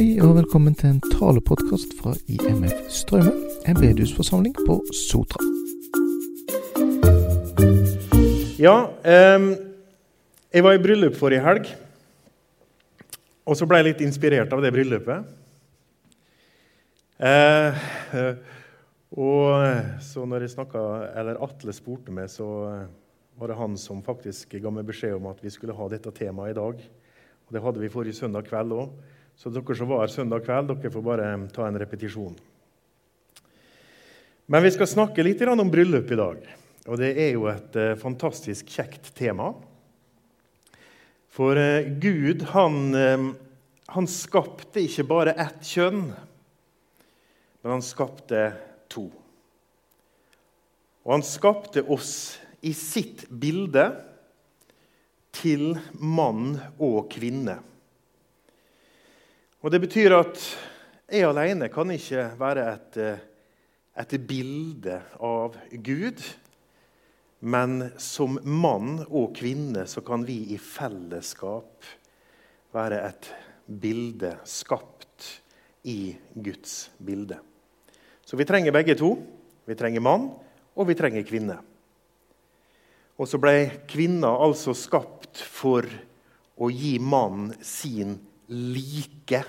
Hei og velkommen til en talepodkast fra IMF Strømmen, en bedehusforsamling på Sotra. Ja, eh, jeg var i bryllup forrige helg. Og så ble jeg litt inspirert av det bryllupet. Eh, og så når jeg snakka, eller Atle spurte meg, så var det han som faktisk ga meg beskjed om at vi skulle ha dette temaet i dag. Og Det hadde vi forrige søndag kveld òg. Så dere som var her søndag kveld, dere får bare ta en repetisjon. Men vi skal snakke litt om bryllup i dag. Og det er jo et eh, fantastisk kjekt tema. For eh, Gud, han, han skapte ikke bare ett kjønn, men han skapte to. Og han skapte oss i sitt bilde til mann og kvinne. Og Det betyr at jeg alene kan ikke være et, eh, et bilde av Gud. Men som mann og kvinne så kan vi i fellesskap være et bilde skapt i Guds bilde. Så vi trenger begge to. Vi trenger mann, og vi trenger kvinne. Og så ble kvinna altså skapt for å gi mannen sin like.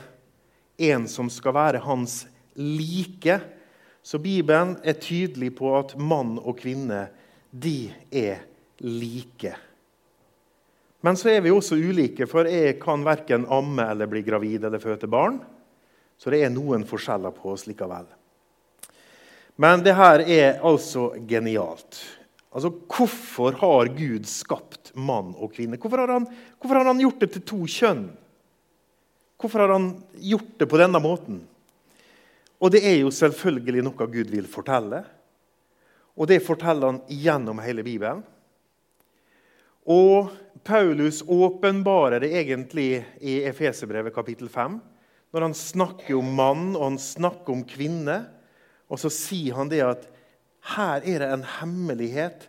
En som skal være hans like. Så Bibelen er tydelig på at mann og kvinne de er like. Men så er vi også ulike, for jeg kan verken amme eller bli gravid eller føde barn. Så det er noen forskjeller på oss likevel. Men det her er altså genialt. Altså, Hvorfor har Gud skapt mann og kvinne? Hvorfor har han, hvorfor har han gjort det til to kjønn? Hvorfor har han gjort det på denne måten? Og det er jo selvfølgelig noe Gud vil fortelle. Og det forteller han gjennom hele Bibelen. Og Paulus åpenbarer det egentlig i Efeserbrevet kapittel 5. Når han snakker om mann og han snakker om kvinne, og så sier han det at her er det en hemmelighet.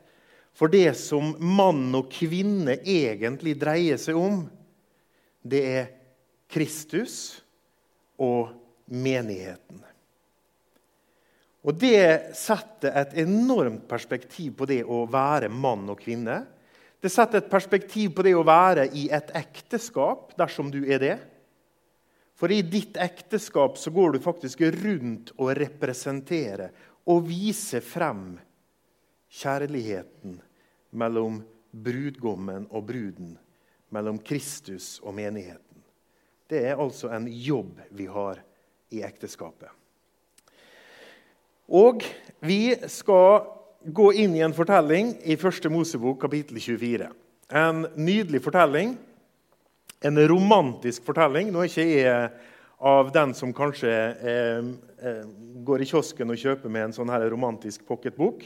For det som mann og kvinne egentlig dreier seg om, det er Kristus og menigheten. Og Det setter et enormt perspektiv på det å være mann og kvinne. Det setter et perspektiv på det å være i et ekteskap, dersom du er det. For i ditt ekteskap så går du faktisk rundt og representerer og viser frem kjærligheten mellom brudgommen og bruden, mellom Kristus og menigheten. Det er altså en jobb vi har i ekteskapet. Og vi skal gå inn i en fortelling i første Mosebok, kapittel 24. En nydelig fortelling. En romantisk fortelling. Nå er ikke jeg av den som kanskje eh, eh, går i kiosken og kjøper med en sånn her romantisk pocketbok.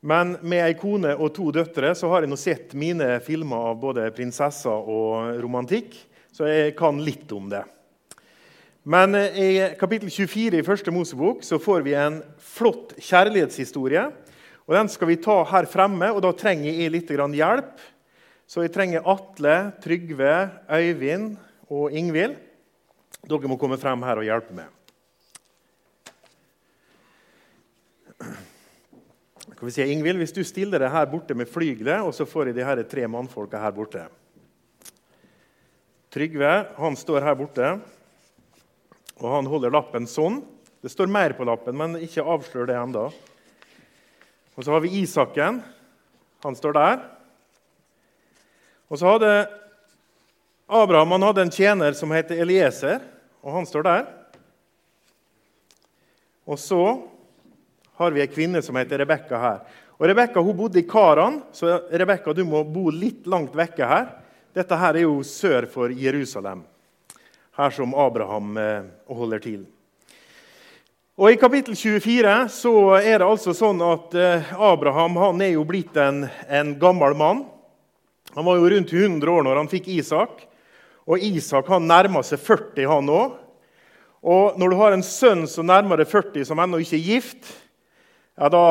Men med ei kone og to døtre så har jeg nå sett mine filmer av både prinsesser og romantikk så jeg kan litt om det. Men eh, i kapittel 24 i første Mosebok så får vi en flott kjærlighetshistorie. og Den skal vi ta her fremme, og da trenger jeg litt hjelp. Så jeg trenger Atle, Trygve, Øyvind og Ingvild. Dere må komme frem her og hjelpe meg. Kan vi si, Ingvild, Hvis du stiller deg her borte med flygelet, og så får jeg de her tre mannfolka her borte. Trygve han står her borte, og han holder lappen sånn. Det står mer på lappen, men ikke avslør det enda. Og så har vi Isaken. Han står der. Og så hadde Abraham han hadde en tjener som heter Elieser, og han står der. Og så har vi ei kvinne som heter Rebekka her. Og Rebekka bodde i Karan, så Rebekka, du må bo litt langt vekke her. Dette her er jo sør for Jerusalem, her som Abraham eh, holder til. Og I kapittel 24 så er det altså sånn at eh, Abraham han er jo blitt en, en gammel mann. Han var jo rundt 100 år når han fikk Isak. Og Isak han nærma seg 40, han òg. Og når du har en sønn som nærmer deg 40, som ennå ikke er gift, ja, da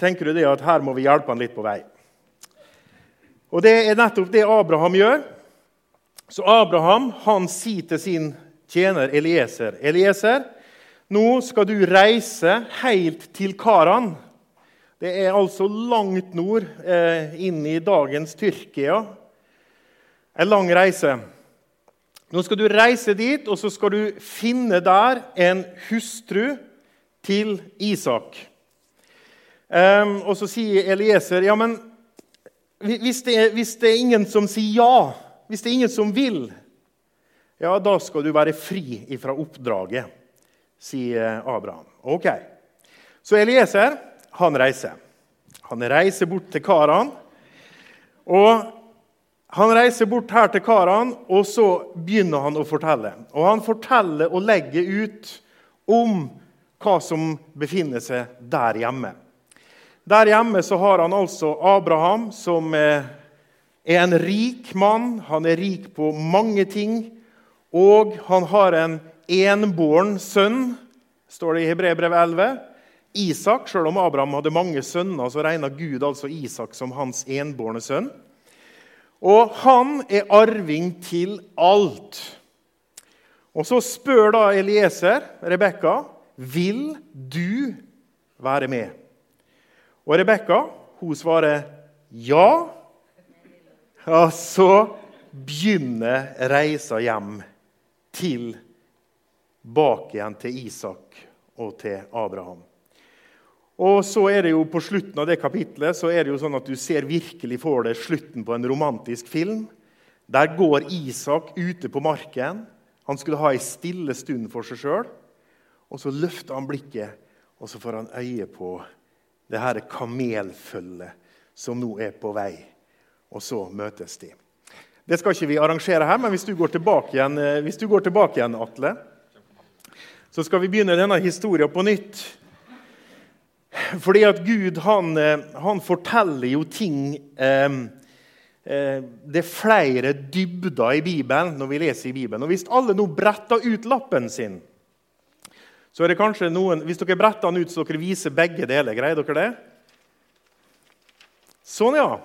tenker du det at her må vi hjelpe han litt på vei. Og Det er nettopp det Abraham gjør. Så Abraham han sier til sin tjener Elieser. Elieser, nå skal du reise helt til Karan. Det er altså langt nord, eh, inn i dagens Tyrkia. En lang reise. Nå skal du reise dit, og så skal du finne der en hustru til Isak. Um, og så sier Elieser ja, men hvis det, er, hvis det, er, ingen som sier ja, hvis det er ingen som vil, ja, da skal du være fri fra oppdraget, sier Abraham. Ok. Så Elieser han reiser. Han reiser bort til Karan. Og han reiser bort her til Karan, og så begynner han å fortelle. Og han forteller og legger ut om hva som befinner seg der hjemme. Der hjemme så har han altså Abraham, som er en rik mann. Han er rik på mange ting. Og han har en enbåren sønn, står det i Hebrebrevet 11. Isak, selv om Abraham hadde mange sønner, så regna Gud altså Isak som hans enbårne sønn. Og han er arving til alt. Og så spør da Elieser Rebekka vil du være med. Og Rebekka hun svarer ja. Og så begynner reisa hjem til bak igjen til Isak og til Abraham. Og så er det jo På slutten av det kapitlet så er det jo sånn at du ser virkelig for deg slutten på en romantisk film. Der går Isak ute på marken. Han skulle ha ei stille stund for seg sjøl. Og så løfter han blikket, og så får han øye på det her kamelfølget som nå er på vei. Og så møtes de. Det skal ikke vi arrangere her, men hvis du går tilbake igjen, eh, går tilbake igjen Atle, så skal vi begynne denne historien på nytt. Fordi at Gud han, eh, han forteller jo ting eh, eh, Det er flere dybder i Bibelen når vi leser i Bibelen. Og Hvis alle nå bretter ut lappen sin, så er det kanskje noen Hvis dere bretter den ut så dere viser begge deler, greier dere det? Sånn, ja.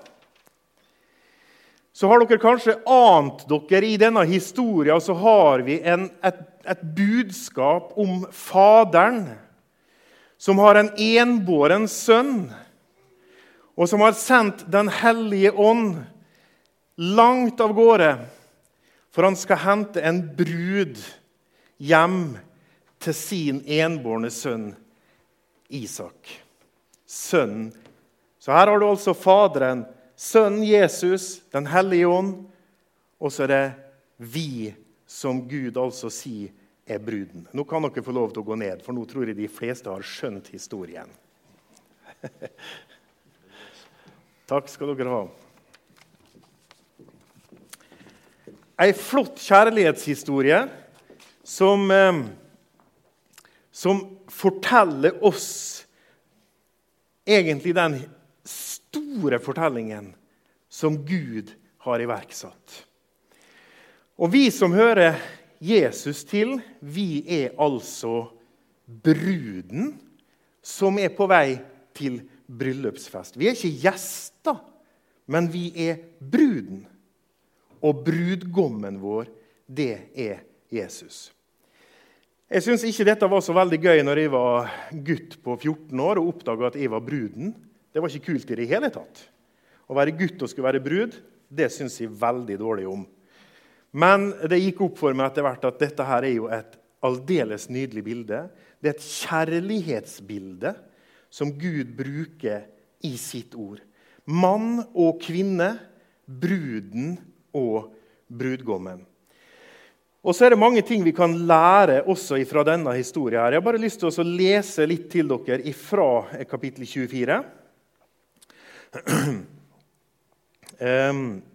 Så har dere kanskje ant dere i denne historien så har vi en, et, et budskap om Faderen som har en enbåren sønn, og som har sendt Den hellige ånd langt av gårde, for han skal hente en brud hjem til sin enbårne sønn Isak. Sønnen. Så her har du altså Faderen, Sønnen Jesus, Den hellige ånd, og så er det vi som Gud altså sier er bruden. Nå kan dere få lov til å gå ned, for nå tror jeg de fleste har skjønt historien. Takk skal dere ha. Ei flott kjærlighetshistorie som, eh, som forteller oss egentlig den store fortellingen som Gud har iverksatt. Og vi som hører Jesus til. Vi er altså bruden som er på vei til bryllupsfest. Vi er ikke gjester, men vi er bruden. Og brudgommen vår, det er Jesus. Jeg syns ikke dette var så veldig gøy når jeg var gutt på 14 år og oppdaga at jeg var bruden. Det var ikke kult i det hele tatt. Å være gutt og skulle være brud, det syns jeg veldig dårlig om. Men det gikk opp for meg etter hvert at dette her er jo et aldeles nydelig bilde. Det er et kjærlighetsbilde som Gud bruker i sitt ord. Mann og kvinne, bruden og brudgommen. Og så er det mange ting vi kan lære også fra denne historien. her. Jeg har bare lyst til å lese litt til dere fra kapittel 24.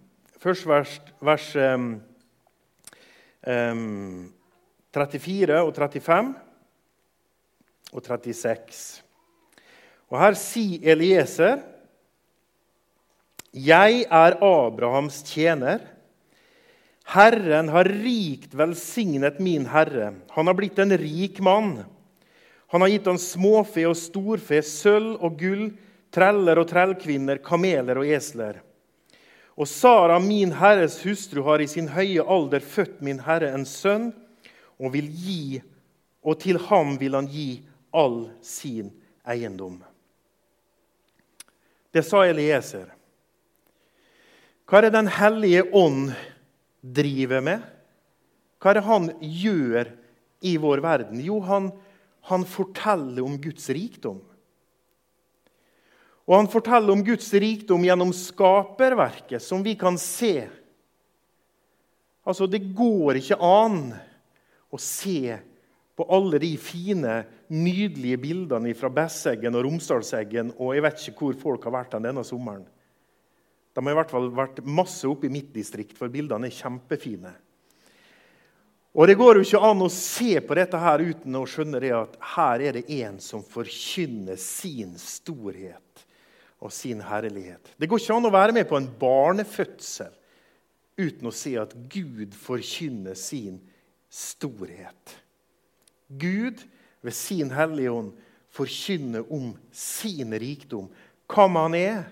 Først vers, vers 34 og 35 og 36. Og Her sier Elieser Jeg er Abrahams tjener. Herren har rikt velsignet min herre. Han har blitt en rik mann. Han har gitt han småfe og storfe, sølv og gull, treller og trellkvinner, kameler og esler. Og Sara, min herres hustru, har i sin høye alder født min herre en sønn, og, vil gi, og til ham vil han gi all sin eiendom. Det sa Elieser. Hva er Den hellige ånd driver med? Hva er det han gjør i vår verden? Jo, han, han forteller om Guds rikdom. Og han forteller om Guds rikdom gjennom skaperverket, som vi kan se. Altså, Det går ikke an å se på alle de fine, nydelige bildene fra Besseggen og Romsdalseggen og jeg vet ikke hvor folk har vært denne sommeren. De har i hvert fall vært masse oppe i mitt distrikt, for bildene er kjempefine. Og Det går jo ikke an å se på dette her uten å skjønne det at her er det en som forkynner sin storhet og sin herlighet. Det går ikke an å være med på en barnefødsel uten å se at Gud forkynner sin storhet. Gud ved sin Hellige Ånd forkynner om sin rikdom, hva han er.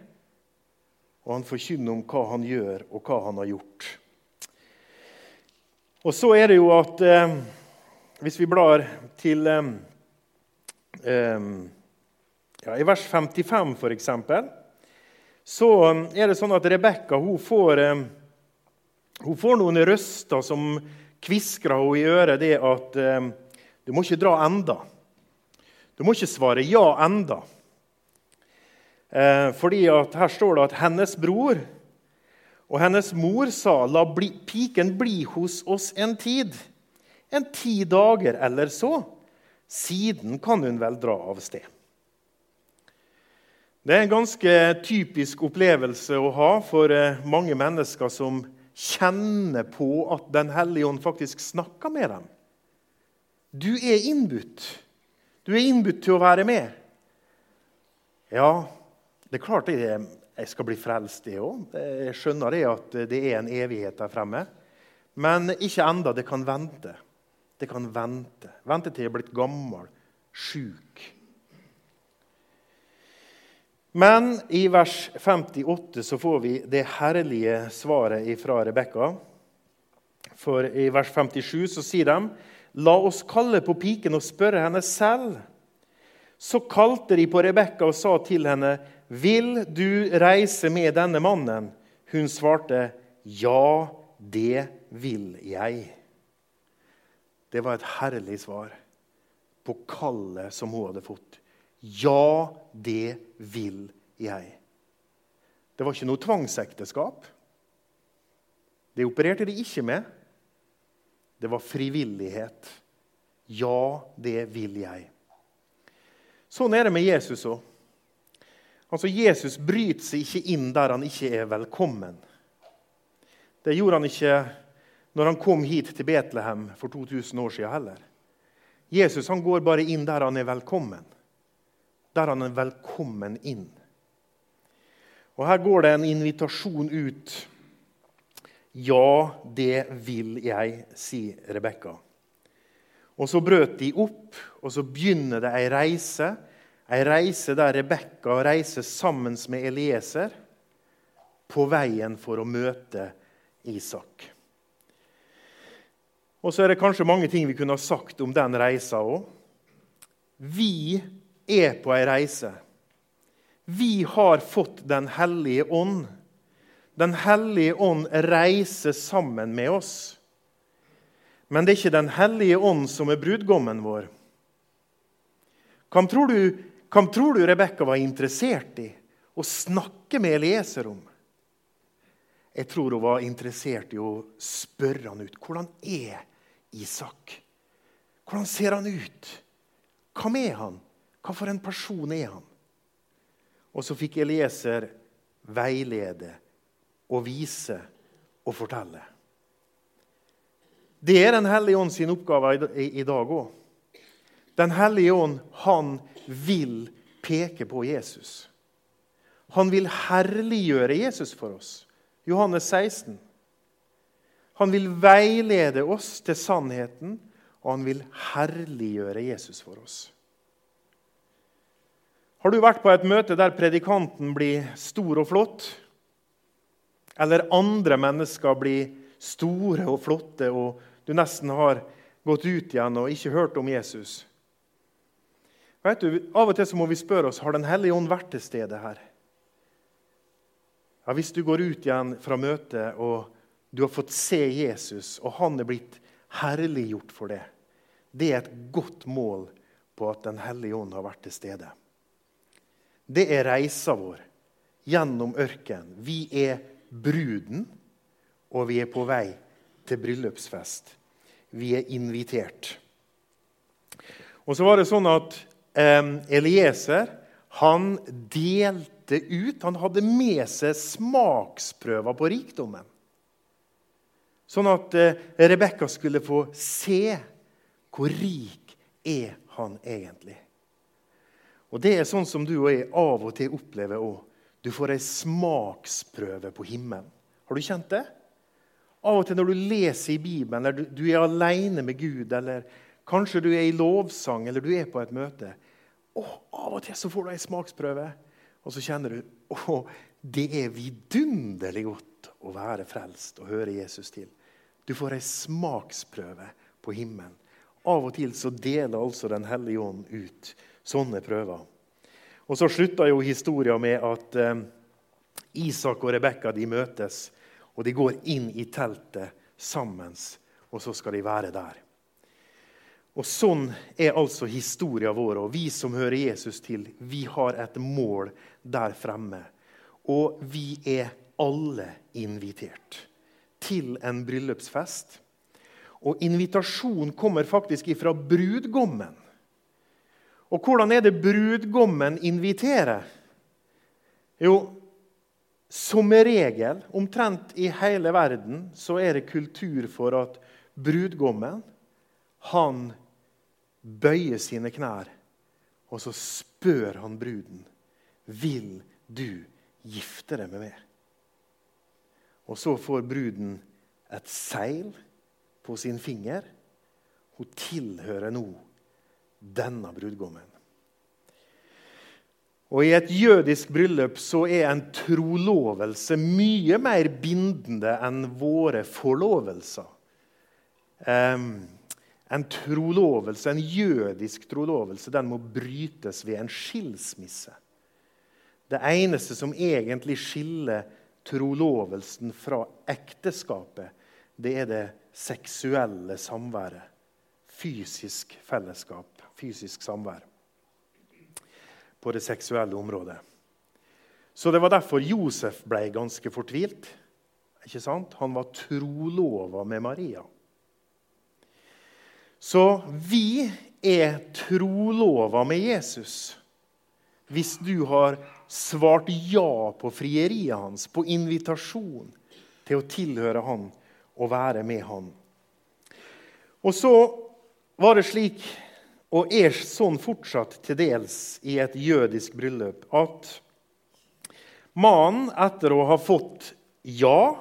Og han forkynner om hva han gjør, og hva han har gjort. Og så er det jo at eh, Hvis vi blar til eh, eh, ja, I vers 55, f.eks., så er det sånn at Rebekka får, eh, hun får noen røster som kviskrer henne i øret det at eh, du må ikke dra enda. Du må ikke svare ja enda. Eh, fordi Her står det at hennes bror og hennes mor sa, 'La bli, piken bli hos oss en tid.' En ti dager eller så. Siden kan hun vel dra av sted. Det er en ganske typisk opplevelse å ha for eh, mange mennesker som kjenner på at Den hellige ånd faktisk snakker med dem. Du er innbudt. Du er innbudt til å være med. Ja, det er klart er jeg skal bli frelst, det òg. Jeg skjønner det at det er en evighet der fremme. Men ikke enda. Det kan vente. Det kan vente. Vente til jeg er blitt gammel, sjuk. Men i vers 58 så får vi det herlige svaret fra Rebekka. For i vers 57 så sier de, 'La oss kalle på piken og spørre henne selv.' Så kalte de på Rebekka og sa til henne, 'Vil du reise med denne mannen?' Hun svarte, 'Ja, det vil jeg'. Det var et herlig svar på kallet som hun hadde fått. 'Ja, det vil jeg'. Det var ikke noe tvangsekteskap. Det opererte de ikke med. Det var frivillighet. Ja, det vil jeg. Sånn er det med Jesus òg. Altså, Jesus bryter seg ikke inn der han ikke er velkommen. Det gjorde han ikke når han kom hit til Betlehem for 2000 år siden heller. Jesus han går bare inn der han er velkommen. Der han er velkommen inn. Og Her går det en invitasjon ut. Ja, det vil jeg, sier Rebekka. Og Så brøt de opp, og så begynner det ei reise Ei reise der Rebekka reiser sammen med Elieser på veien for å møte Isak. Og så er det kanskje mange ting vi kunne ha sagt om den reisa òg. Vi er på ei reise. Vi har fått Den hellige ånd. Den hellige ånd reiser sammen med oss. Men det er ikke Den hellige ånd som er brudgommen vår. Hvem tror du hva tror du Rebekka var interessert i å snakke med Elieser om? Jeg tror hun var interessert i å spørre han ut. Hvordan er Isak? Hvordan ser han ut? Hva med han? Hva for en person er han? Og så fikk Elieser veilede og vise og fortelle. Det er Den hellige ånd sin oppgave i dag òg. Den hellige ånd, han vil peke på Jesus. Han vil herliggjøre Jesus for oss. Johannes 16. Han vil veilede oss til sannheten, og han vil herliggjøre Jesus for oss. Har du vært på et møte der predikanten blir stor og flott? Eller andre mennesker blir store og flotte, og du nesten har gått ut igjen og ikke hørt om Jesus. Vet du, Av og til så må vi spørre oss har Den hellige ånd vært til stede her. Ja, Hvis du går ut igjen fra møtet og du har fått se Jesus, og han er blitt herliggjort for det, det er et godt mål på at Den hellige ånd har vært til stede. Det er reisa vår gjennom ørkenen. Vi er bruden, og vi er på vei til bryllupsfest. Vi er invitert. Og så var det sånn at Elieser han delte ut Han hadde med seg smaksprøver på rikdommen. Sånn at eh, Rebekka skulle få se hvor rik er han egentlig. Og Det er sånn som du og jeg av og til opplever òg. Du får ei smaksprøve på himmelen. Har du kjent det? Av og til når du leser i Bibelen, eller du, er alene med Gud, eller kanskje du er i lovsang, eller du er på et møte og Av og til så får du ei smaksprøve, og så kjenner du å, det er vidunderlig godt å være frelst og høre Jesus til. Du får ei smaksprøve på himmelen. Av og til så deler altså Den hellige ånd ut sånne prøver. Og Så slutta jo historien med at eh, Isak og Rebekka møtes og de går inn i teltet sammen, og så skal de være der. Og Sånn er altså historien vår. Og vi som hører Jesus til, vi har et mål der fremme. Og vi er alle invitert til en bryllupsfest. Og invitasjonen kommer faktisk ifra brudgommen. Og hvordan er det brudgommen inviterer? Jo, som regel, omtrent i hele verden, så er det kultur for at brudgommen han bøyer sine knær, og så spør han bruden vil du gifte deg med meg. Og så får bruden et seil på sin finger. Hun tilhører nå denne brudgommen. Og I et jødisk bryllup så er en trolovelse mye mer bindende enn våre forlovelser. Um, en trolovelse, en jødisk trolovelse den må brytes ved en skilsmisse. Det eneste som egentlig skiller trolovelsen fra ekteskapet, det er det seksuelle samværet. Fysisk fellesskap, fysisk samvær på det seksuelle området. Så Det var derfor Josef ble ganske fortvilt. Ikke sant? Han var trolova med Maria. Så vi er trolova med Jesus hvis du har svart ja på frieriet hans, på invitasjon til å tilhøre han og være med han. Og så var det slik og er sånn fortsatt til dels i et jødisk bryllup, at mannen, etter å ha fått ja,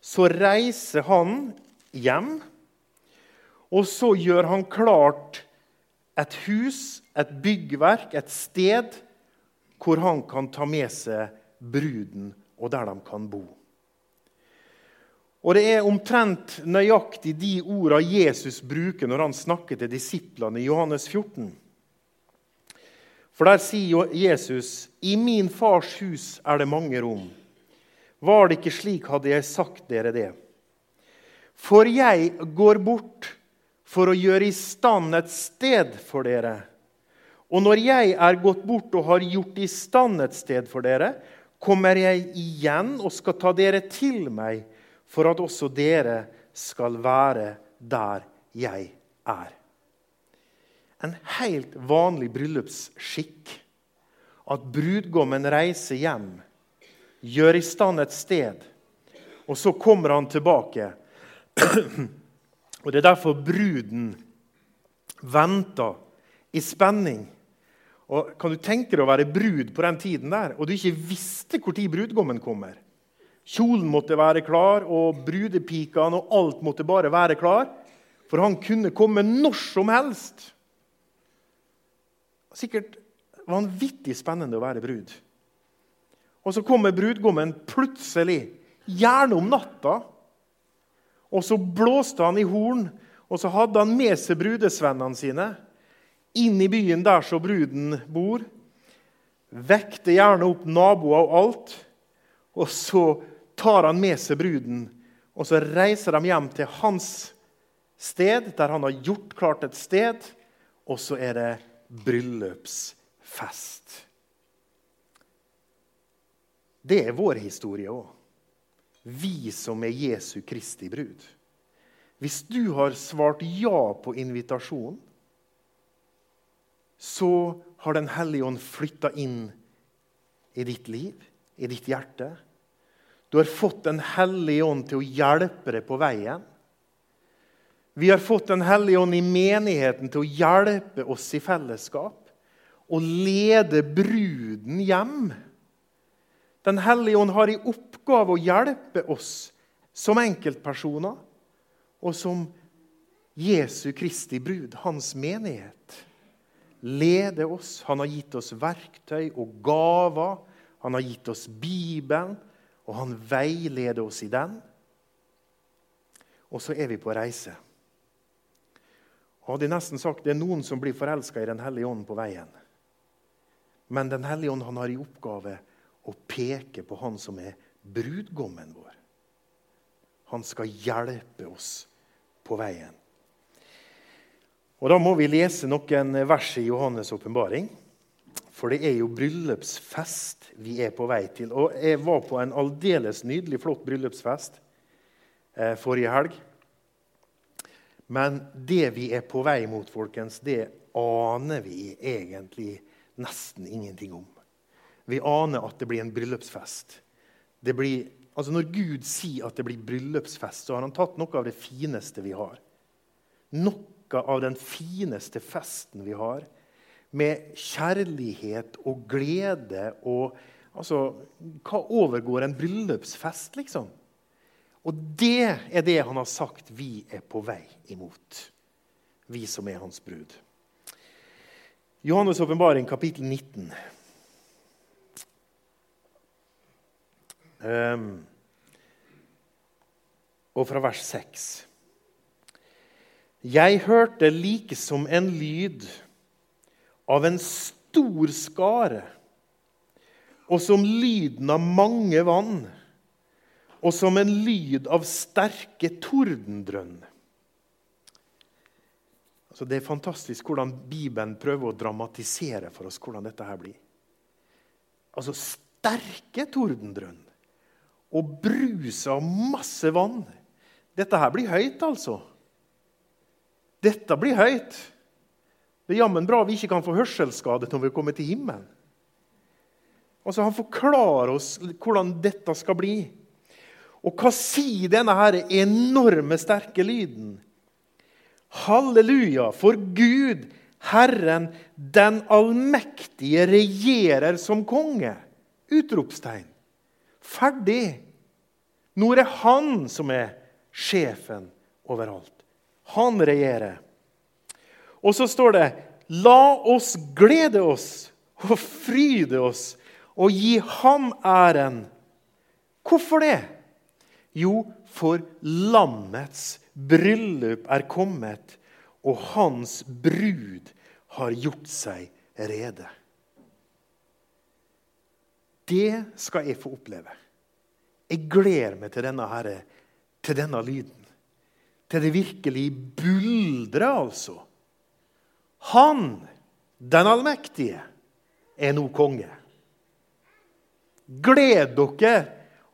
så reiser han hjem. Og så gjør han klart et hus, et byggverk, et sted hvor han kan ta med seg bruden, og der de kan bo. Og Det er omtrent nøyaktig de ordene Jesus bruker når han snakker til disiplene i Johannes 14. For Der sier Jesus, 'I min fars hus er det mange rom.' Var det ikke slik, hadde jeg sagt dere det. For jeg går bort for å gjøre i stand et sted for dere. Og når jeg er gått bort og har gjort i stand et sted for dere, kommer jeg igjen og skal ta dere til meg for at også dere skal være der jeg er. En helt vanlig bryllupsskikk. At brudgommen reiser hjem, gjør i stand et sted, og så kommer han tilbake. Og Det er derfor bruden venter i spenning. Og Kan du tenke deg å være brud på den tiden der, og du ikke visste når brudgommen kommer? Kjolen måtte være klar, og brudepikene og alt måtte bare være klar. For han kunne komme når som helst. Sikkert vanvittig spennende å være brud. Og så kommer brudgommen plutselig, gjerne om natta. Og så blåste han i horn, Og så hadde han med seg brudesvennene sine inn i byen der så bruden bor. Vekte gjerne opp naboer og alt. Og så tar han med seg bruden, og så reiser de hjem til hans sted, der han har gjort klart et sted, og så er det bryllupsfest. Det er vår historie òg. Vi som er Jesu Kristi brud. Hvis du har svart ja på invitasjonen, så har Den hellige ånd flytta inn i ditt liv, i ditt hjerte. Du har fått Den hellige ånd til å hjelpe deg på veien. Vi har fått Den hellige ånd i menigheten til å hjelpe oss i fellesskap og lede bruden hjem. Den hellige ånd har i oppgave å hjelpe oss som enkeltpersoner og som Jesu Kristi brud, hans menighet. Lede oss. Han har gitt oss verktøy og gaver. Han har gitt oss Bibelen, og han veileder oss i den. Og så er vi på reise. Jeg hadde nesten sagt det er noen som blir forelska i Den hellige ånd på veien. Men Den hellige ånd har i oppgave å peke på han som er brudgommen vår. Han skal hjelpe oss på veien. Og Da må vi lese noen vers i Johannes' åpenbaring. For det er jo bryllupsfest vi er på vei til. Og Jeg var på en aldeles nydelig, flott bryllupsfest eh, forrige helg. Men det vi er på vei mot, folkens, det aner vi egentlig nesten ingenting om. Vi aner at det blir en bryllupsfest. Blir Altså Når Gud sier at det blir bryllupsfest, så har han tatt noe av det fineste vi har. Noe av den fineste festen vi har, med kjærlighet og glede og Altså, hva overgår en bryllupsfest, liksom? Og det er det han har sagt vi er på vei imot, vi som er hans brud. Johannes' åpenbaring, kapittel 19. og fra vers 6. Jeg hørte like som en lyd av en stor skare, og som lyden av mange vann, og som en lyd av sterke tordendrønn. Så det er fantastisk hvordan Bibelen prøver å dramatisere for oss hvordan dette her blir. Altså sterke tordendrønn og brus av masse vann. Dette her blir høyt, altså. Dette blir høyt. Det er jammen bra vi ikke kan få hørselsskade når vi kommer til himmelen. Altså, Han forklarer oss hvordan dette skal bli. Og hva sier denne her enorme, sterke lyden? Halleluja, for Gud, Herren, den allmektige, regjerer som konge! Utropstegn. Ferdig. Nå er det han som er sjefen overalt. Han regjerer. Og så står det La oss glede oss og fryde oss og gi ham æren. Hvorfor det? Jo, for lammets bryllup er kommet, og hans brud har gjort seg rede. Det skal jeg få oppleve. Jeg gleder meg til denne, herre, til denne lyden. Til det virkelig buldrer, altså. Han, den allmektige, er nå konge. Gled dere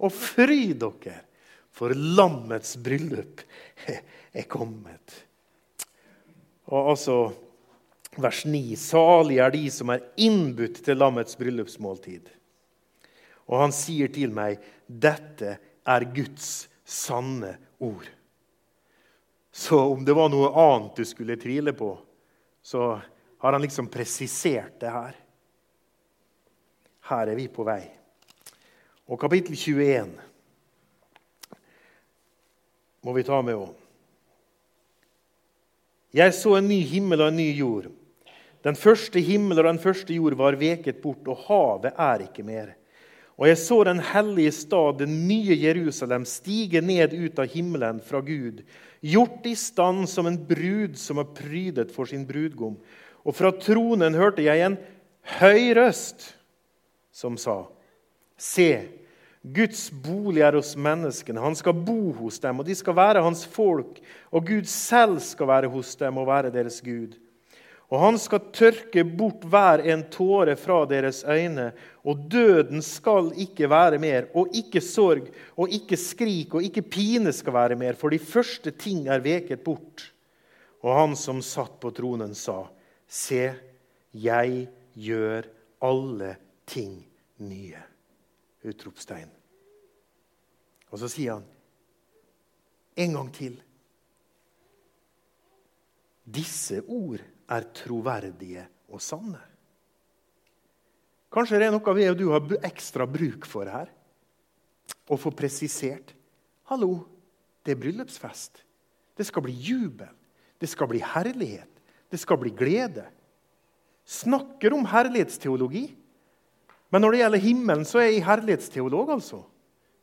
og fry dere, for lammets bryllup er kommet. Og altså, vers 9.: Salige er de som er innbudt til lammets bryllupsmåltid. Og han sier til meg, 'Dette er Guds sanne ord'. Så om det var noe annet du skulle tvile på, så har han liksom presisert det her. Her er vi på vei. Og kapittel 21 må vi ta med òg. Jeg så en ny himmel og en ny jord. Den første himmel og den første jord var veket bort, og havet er ikke mer. Og jeg så den hellige stad, det nye Jerusalem, stige ned ut av himmelen fra Gud, gjort i stand som en brud som er prydet for sin brudgom. Og fra tronen hørte jeg en høy røst som sa, Se, Guds bolig er hos menneskene. Han skal bo hos dem, og de skal være hans folk. Og Gud selv skal være hos dem og være deres Gud. Og han skal tørke bort hver en tåre fra deres øyne, og døden skal ikke være mer, og ikke sorg, og ikke skrik, og ikke pine skal være mer, for de første ting er veket bort. Og han som satt på tronen, sa, Se, jeg gjør alle ting nye. Utropstegn. Og så sier han en gang til. Disse ord er troverdige og sanne. Kanskje det er noe vi og du har ekstra bruk for her. Å få presisert. Hallo, det er bryllupsfest. Det skal bli jubel. Det skal bli herlighet. Det skal bli glede. Snakker om herlighetsteologi. Men når det gjelder himmelen, så er jeg herlighetsteolog, altså.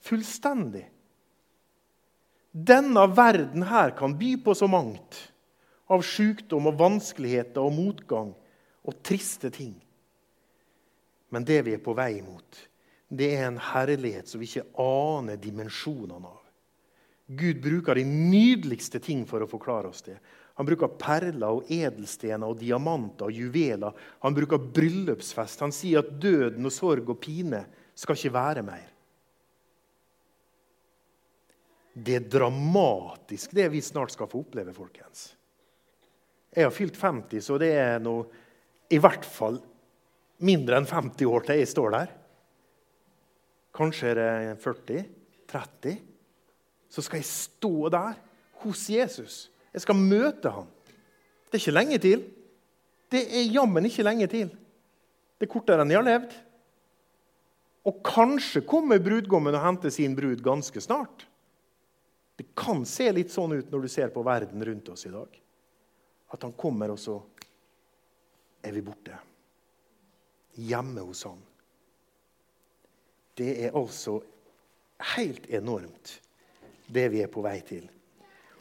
Fullstendig. Denne verden her kan by på så mangt av sykdom og vanskeligheter og motgang og triste ting. Men det vi er på vei mot, det er en herlighet som vi ikke aner dimensjonene av. Gud bruker de nydeligste ting for å forklare oss det. Han bruker perler og edelstener og diamanter og juveler. Han bruker bryllupsfest. Han sier at døden og sorg og pine skal ikke være mer. Det er dramatisk, det vi snart skal få oppleve, folkens. Jeg har fylt 50, så det er noe, i hvert fall mindre enn 50 år til jeg står der. Kanskje er det 40? 30? Så skal jeg stå der hos Jesus. Jeg skal møte ham. Det er ikke lenge til. Det er jammen ikke lenge til. Det er kortere enn jeg har levd. Og kanskje kommer brudgommen og henter sin brud ganske snart. Det kan se litt sånn ut når du ser på verden rundt oss i dag. At han kommer, og så er vi borte. Hjemme hos han. Det er altså helt enormt, det vi er på vei til.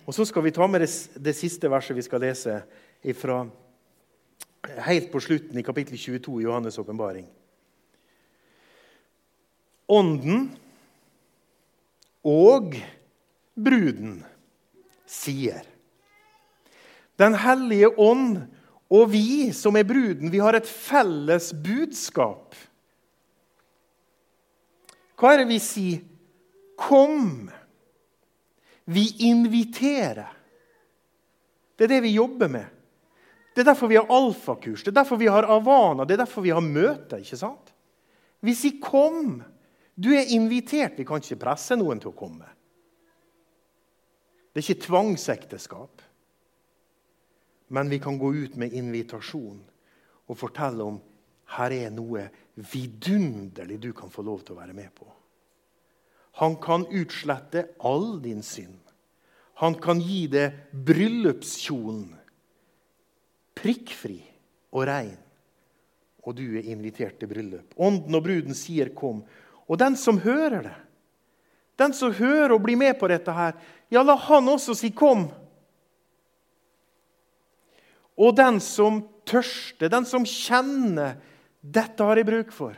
Og Så skal vi ta med det, det siste verset vi skal lese ifra, helt på slutten i kapittel 22 i Johannes' åpenbaring. Ånden og bruden sier den hellige ånd og vi som er bruden, vi har et felles budskap. Hva er det vi sier? Kom! Vi inviterer. Det er det vi jobber med. Det er derfor vi har alfakurs, det er derfor vi har Avana, det er derfor vi har møter. ikke sant? Vi sier 'kom'. Du er invitert. Vi kan ikke presse noen til å komme. Det er ikke tvangsekteskap. Men vi kan gå ut med invitasjon og fortelle om her er noe vidunderlig du kan få lov til å være med på. Han kan utslette all din synd. Han kan gi deg bryllupskjolen prikkfri og rein. Og du er invitert til bryllup. Ånden og bruden sier 'kom'. Og den som hører det, den som hører og blir med på dette her, ja, la han også si 'kom'. Og den som tørster, den som kjenner 'Dette har jeg bruk for'.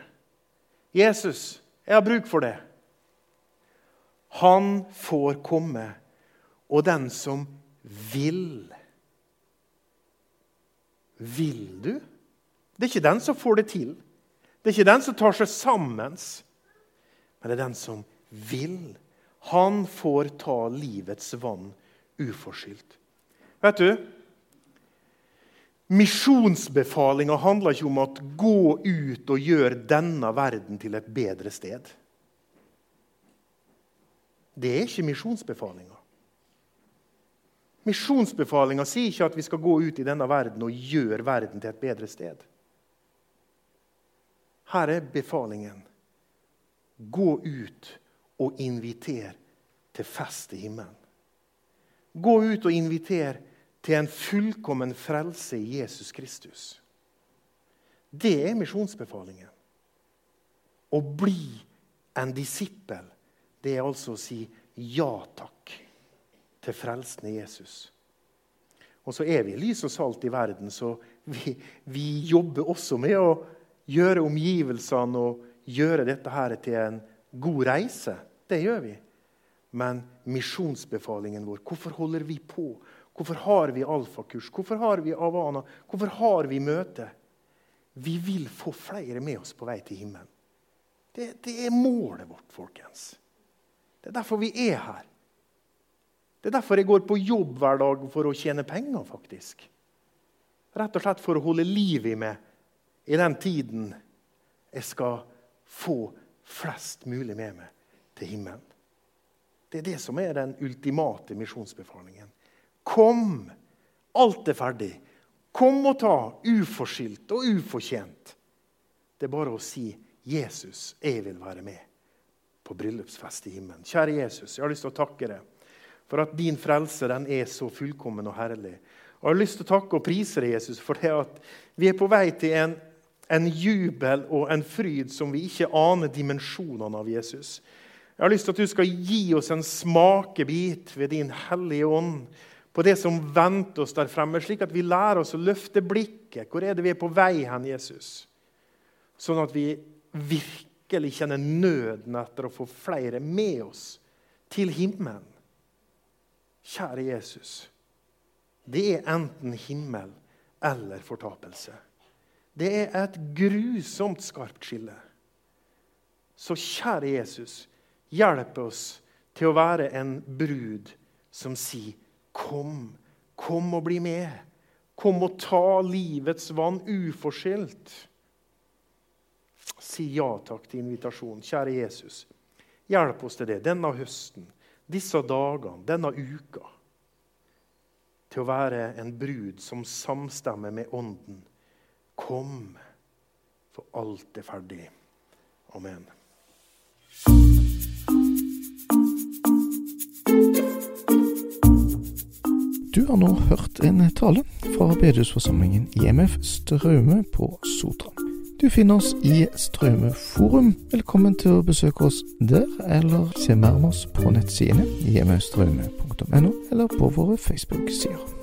Jesus, jeg har bruk for det. Han får komme. Og den som vil Vil du? Det er ikke den som får det til. Det er ikke den som tar seg sammen. Men det er den som vil. Han får ta livets vann uforskyldt. Vet du, Misjonsbefalinga handler ikke om at gå ut og gjør denne verden til et bedre sted. Det er ikke misjonsbefalinga. Misjonsbefalinga sier ikke at vi skal gå ut i denne verden og gjøre verden til et bedre sted. Her er befalingen. Gå ut og inviter til fest i himmelen. Gå ut og inviter til en fullkommen frelse i Jesus Kristus. Det er misjonsbefalingen. Å bli En disippel, det er altså å si ja takk til frelsen i Jesus. Og så er vi lys og salt i verden, så vi, vi jobber også med å gjøre omgivelsene og gjøre dette her til en god reise. Det gjør vi. Men misjonsbefalingen vår, hvorfor holder vi på? Hvorfor har vi alfakurs? Hvorfor har vi Avana? Hvorfor har vi møte? Vi vil få flere med oss på vei til himmelen. Det, det er målet vårt, folkens. Det er derfor vi er her. Det er derfor jeg går på jobb hver dag for å tjene penger. faktisk. Rett og slett for å holde liv i meg i den tiden jeg skal få flest mulig med meg til himmelen. Det er det som er den ultimate misjonsbefalingen. Kom! Alt er ferdig. Kom og ta, uforskyldt og ufortjent. Det er bare å si 'Jesus, jeg vil være med på bryllupsfest i himmelen'. Kjære Jesus, jeg har lyst til å takke deg for at din frelse den er så fullkommen og herlig. Og Jeg har lyst til å takke og prise deg, Jesus, for det at vi er på vei til en, en jubel og en fryd som vi ikke aner dimensjonene av Jesus. Jeg har lyst til at du skal gi oss en smakebit ved din hellige ånd på det som venter oss der fremme, slik at vi lærer oss å løfte blikket. Hvor er det vi er på vei hen, Jesus? Sånn at vi virkelig kjenner nøden etter å få flere med oss til himmelen. Kjære Jesus, det er enten himmel eller fortapelse. Det er et grusomt skarpt skille. Så kjære Jesus, hjelp oss til å være en brud som sier, 'Kom, kom og bli med.' Kom og ta livets vann uforskyldt. Si ja takk til invitasjonen. Kjære Jesus, hjelp oss til det denne høsten disse dagene, denne uka, til å være en brud som samstemmer med Ånden. Kom, for alt er ferdig. Amen. Du har nå hørt en tale fra bedehusforsamlingen IMF Straume på Sotra. Du finner oss i Straume forum. Velkommen til å besøke oss der, eller se mer om oss på nettsidene imfstraume.no, eller på våre Facebook-sider.